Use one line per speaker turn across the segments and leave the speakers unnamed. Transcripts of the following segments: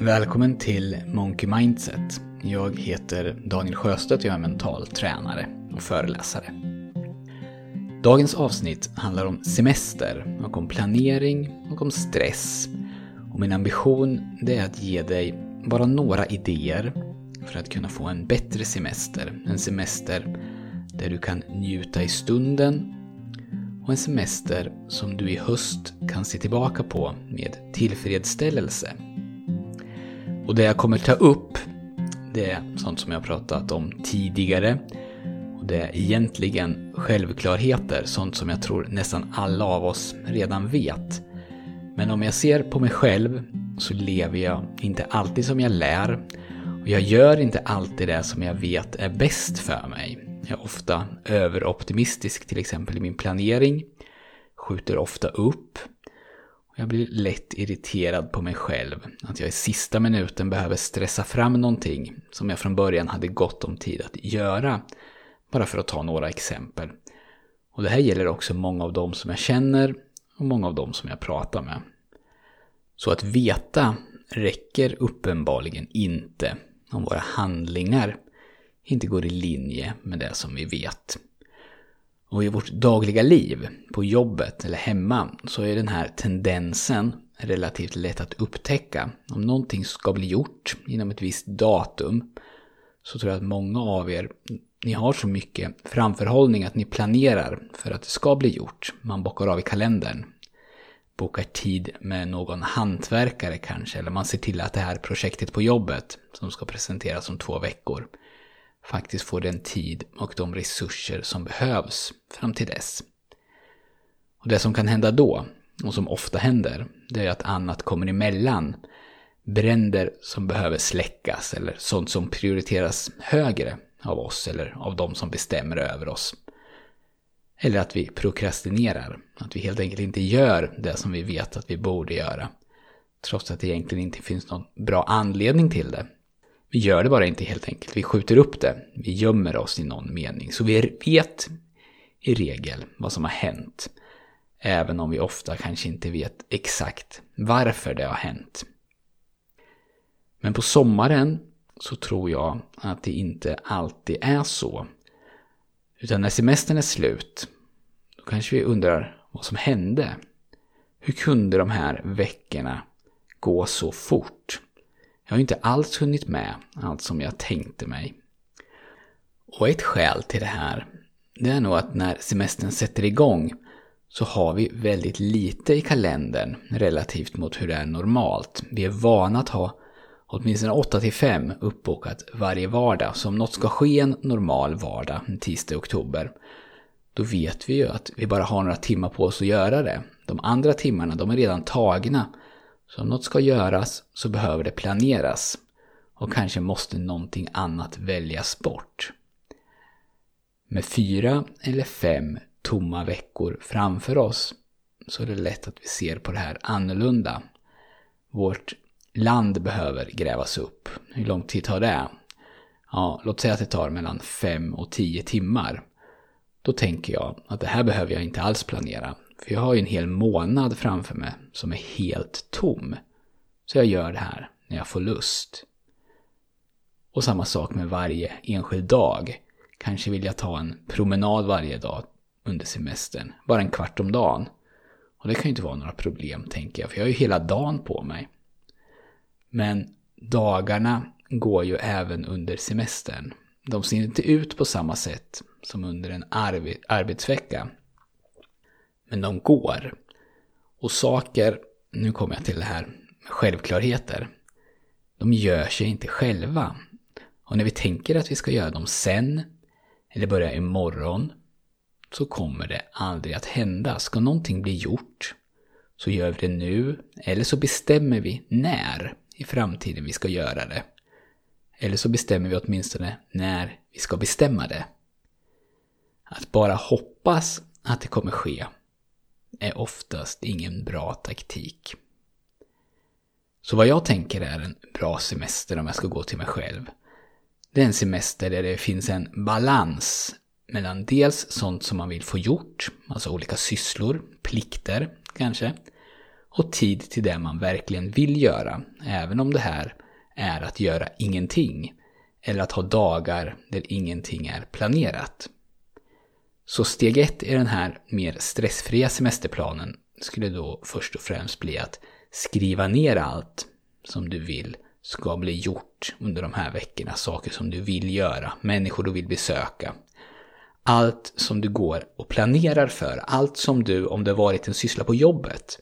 Välkommen till Monkey Mindset. Jag heter Daniel Sjöstedt och jag är mental tränare och föreläsare. Dagens avsnitt handlar om semester och om planering och om stress. Och min ambition det är att ge dig bara några idéer för att kunna få en bättre semester. En semester där du kan njuta i stunden och en semester som du i höst kan se tillbaka på med tillfredsställelse. Och det jag kommer ta upp, det är sånt som jag pratat om tidigare. Och det är egentligen självklarheter, sånt som jag tror nästan alla av oss redan vet. Men om jag ser på mig själv så lever jag inte alltid som jag lär. Och jag gör inte alltid det som jag vet är bäst för mig. Jag är ofta överoptimistisk till exempel i min planering. Skjuter ofta upp jag blir lätt irriterad på mig själv. Att jag i sista minuten behöver stressa fram någonting som jag från början hade gott om tid att göra. Bara för att ta några exempel. Och det här gäller också många av dem som jag känner och många av dem som jag pratar med. Så att veta räcker uppenbarligen inte om våra handlingar inte går i linje med det som vi vet. Och i vårt dagliga liv, på jobbet eller hemma, så är den här tendensen relativt lätt att upptäcka. Om någonting ska bli gjort inom ett visst datum så tror jag att många av er, ni har så mycket framförhållning att ni planerar för att det ska bli gjort. Man bockar av i kalendern. Bokar tid med någon hantverkare kanske, eller man ser till att det här projektet på jobbet som ska presenteras om två veckor faktiskt får den tid och de resurser som behövs fram till dess. Och det som kan hända då, och som ofta händer, det är att annat kommer emellan. Bränder som behöver släckas eller sånt som prioriteras högre av oss eller av de som bestämmer över oss. Eller att vi prokrastinerar, att vi helt enkelt inte gör det som vi vet att vi borde göra. Trots att det egentligen inte finns någon bra anledning till det. Vi gör det bara inte helt enkelt. Vi skjuter upp det. Vi gömmer oss i någon mening. Så vi vet i regel vad som har hänt. Även om vi ofta kanske inte vet exakt varför det har hänt. Men på sommaren så tror jag att det inte alltid är så. Utan när semestern är slut, då kanske vi undrar vad som hände. Hur kunde de här veckorna gå så fort? Jag har inte alls hunnit med allt som jag tänkte mig. Och ett skäl till det här, det är nog att när semestern sätter igång så har vi väldigt lite i kalendern relativt mot hur det är normalt. Vi är vana att ha åtminstone 8 5 uppbokat varje vardag. Så om något ska ske en normal vardag, en tisdag i oktober, då vet vi ju att vi bara har några timmar på oss att göra det. De andra timmarna, de är redan tagna så om något ska göras så behöver det planeras. Och kanske måste någonting annat väljas bort. Med fyra eller fem tomma veckor framför oss så är det lätt att vi ser på det här annorlunda. Vårt land behöver grävas upp. Hur lång tid tar det? Ja, låt säga att det tar mellan fem och tio timmar. Då tänker jag att det här behöver jag inte alls planera. För jag har ju en hel månad framför mig som är helt tom. Så jag gör det här när jag får lust. Och samma sak med varje enskild dag. Kanske vill jag ta en promenad varje dag under semestern. Bara en kvart om dagen. Och det kan ju inte vara några problem tänker jag, för jag har ju hela dagen på mig. Men dagarna går ju även under semestern. De ser inte ut på samma sätt som under en arbetsvecka. Men de går. Och saker, nu kommer jag till det här, självklarheter. De gör sig inte själva. Och när vi tänker att vi ska göra dem sen, eller börja imorgon, så kommer det aldrig att hända. Ska någonting bli gjort, så gör vi det nu, eller så bestämmer vi när i framtiden vi ska göra det. Eller så bestämmer vi åtminstone när vi ska bestämma det. Att bara hoppas att det kommer ske är oftast ingen bra taktik. Så vad jag tänker är en bra semester om jag ska gå till mig själv. Det är en semester där det finns en balans mellan dels sånt som man vill få gjort, alltså olika sysslor, plikter kanske, och tid till det man verkligen vill göra, även om det här är att göra ingenting eller att ha dagar där ingenting är planerat. Så steg ett i den här mer stressfria semesterplanen skulle då först och främst bli att skriva ner allt som du vill ska bli gjort under de här veckorna. Saker som du vill göra, människor du vill besöka. Allt som du går och planerar för, allt som du, om det varit en syssla på jobbet,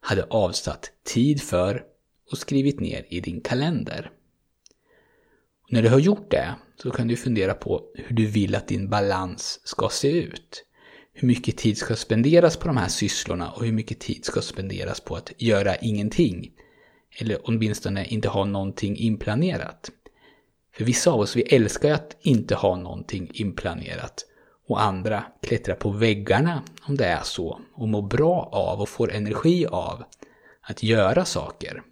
hade avsatt tid för och skrivit ner i din kalender. När du har gjort det så kan du fundera på hur du vill att din balans ska se ut. Hur mycket tid ska spenderas på de här sysslorna och hur mycket tid ska spenderas på att göra ingenting. Eller åtminstone inte ha någonting inplanerat. För vissa av oss, vi älskar att inte ha någonting inplanerat. Och andra klättrar på väggarna om det är så och mår bra av och får energi av att göra saker.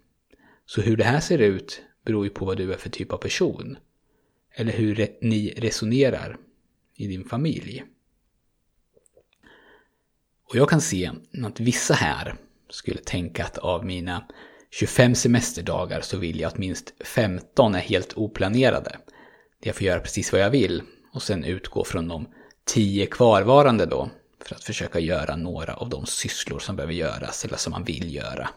Så hur det här ser ut beror ju på vad du är för typ av person. Eller hur ni resonerar i din familj. Och jag kan se att vissa här skulle tänka att av mina 25 semesterdagar så vill jag att minst 15 är helt oplanerade. Jag får göra precis vad jag vill och sen utgå från de 10 kvarvarande då för att försöka göra några av de sysslor som behöver göras eller som man vill göra.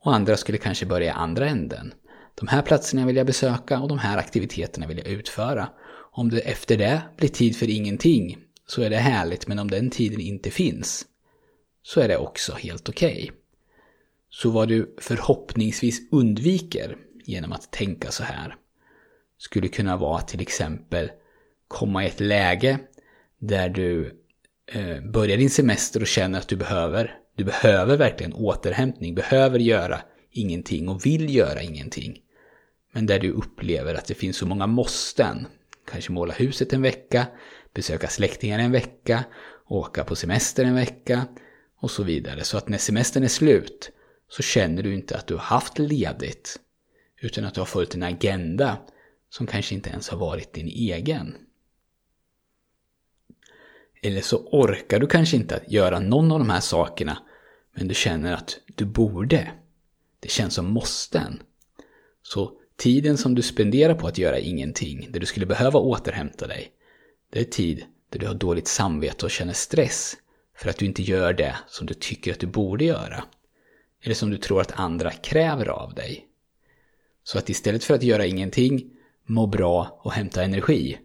Och andra skulle kanske börja i andra änden. De här platserna vill jag besöka och de här aktiviteterna vill jag utföra. Om det efter det blir tid för ingenting så är det härligt, men om den tiden inte finns så är det också helt okej. Okay. Så vad du förhoppningsvis undviker genom att tänka så här skulle kunna vara att till exempel komma i ett läge där du eh, börjar din semester och känner att du behöver, du behöver verkligen återhämtning, behöver göra ingenting och vill göra ingenting. Men där du upplever att det finns så många måsten. Kanske måla huset en vecka, besöka släktingar en vecka, åka på semester en vecka och så vidare. Så att när semestern är slut så känner du inte att du har haft ledigt utan att du har följt en agenda som kanske inte ens har varit din egen. Eller så orkar du kanske inte göra någon av de här sakerna men du känner att du borde. Det känns som måsten. Så tiden som du spenderar på att göra ingenting, där du skulle behöva återhämta dig, det är tid där du har dåligt samvete och känner stress för att du inte gör det som du tycker att du borde göra. Eller som du tror att andra kräver av dig. Så att istället för att göra ingenting, må bra och hämta energi,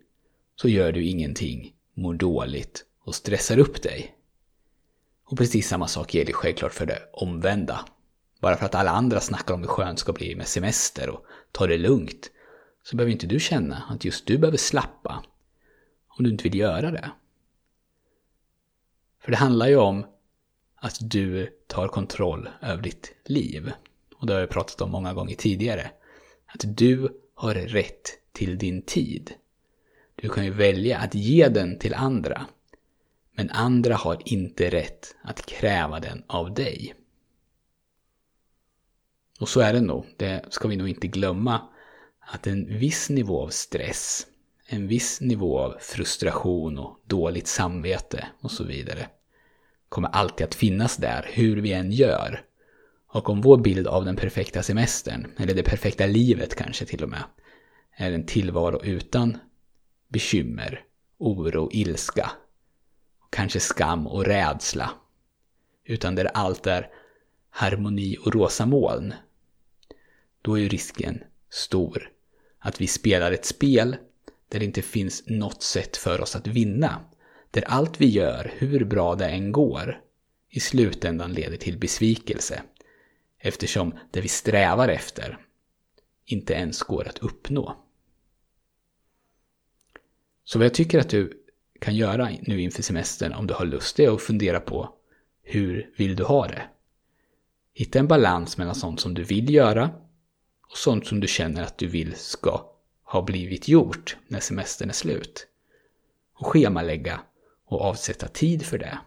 så gör du ingenting, mår dåligt och stressar upp dig. Och precis samma sak gäller självklart för det omvända. Bara för att alla andra snackar om hur skönt det ska bli med semester och ta det lugnt, så behöver inte du känna att just du behöver slappa om du inte vill göra det. För det handlar ju om att du tar kontroll över ditt liv. Och det har jag pratat om många gånger tidigare. Att du har rätt till din tid. Du kan ju välja att ge den till andra. Men andra har inte rätt att kräva den av dig. Och så är det nog. Det ska vi nog inte glömma. Att en viss nivå av stress, en viss nivå av frustration och dåligt samvete och så vidare kommer alltid att finnas där, hur vi än gör. Och om vår bild av den perfekta semestern, eller det perfekta livet kanske till och med, är en tillvaro utan bekymmer, oro, ilska, kanske skam och rädsla, utan där allt är harmoni och rosa moln, då är ju risken stor att vi spelar ett spel där det inte finns något sätt för oss att vinna. Där allt vi gör, hur bra det än går, i slutändan leder till besvikelse. Eftersom det vi strävar efter inte ens går att uppnå. Så vad jag tycker att du kan göra nu inför semestern om du har lust är att fundera på hur vill du ha det? Hitta en balans mellan sånt som du vill göra och sånt som du känner att du vill ska ha blivit gjort när semestern är slut. Och schemalägga och avsätta tid för det.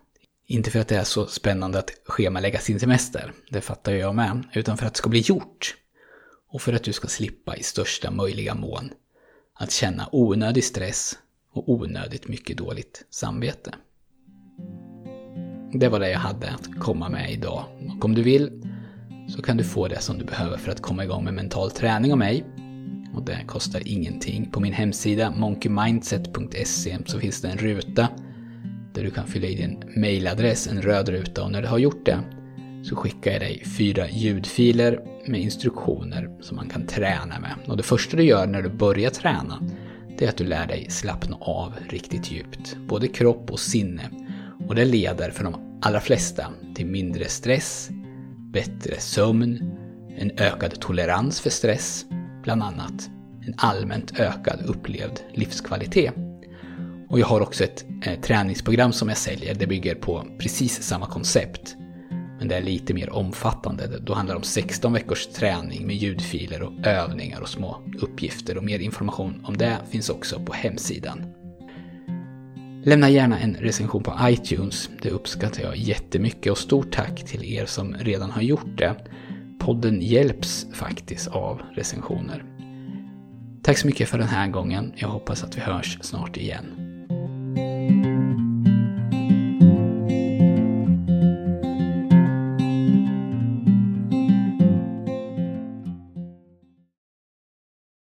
Inte för att det är så spännande att schemalägga sin semester, det fattar jag med, utan för att det ska bli gjort. Och för att du ska slippa i största möjliga mån att känna onödig stress och onödigt mycket dåligt samvete. det var det jag hade att komma med idag. Och om du vill så kan du få det som du behöver för att komma igång med mental träning av mig. Och det kostar ingenting. På min hemsida monkeymindset.se så finns det en ruta där du kan fylla i din mailadress, en röd ruta och när du har gjort det så skickar jag dig fyra ljudfiler med instruktioner som man kan träna med. Och det första du gör när du börjar träna det är att du lär dig slappna av riktigt djupt, både kropp och sinne. Och det leder för de allra flesta till mindre stress, bättre sömn, en ökad tolerans för stress, bland annat en allmänt ökad upplevd livskvalitet. Och jag har också ett eh, träningsprogram som jag säljer, det bygger på precis samma koncept. Men det är lite mer omfattande. Då handlar det om 16 veckors träning med ljudfiler och övningar och små uppgifter. Och mer information om det finns också på hemsidan. Lämna gärna en recension på iTunes. Det uppskattar jag jättemycket och stort tack till er som redan har gjort det. Podden hjälps faktiskt av recensioner. Tack så mycket för den här gången. Jag hoppas att vi hörs snart igen.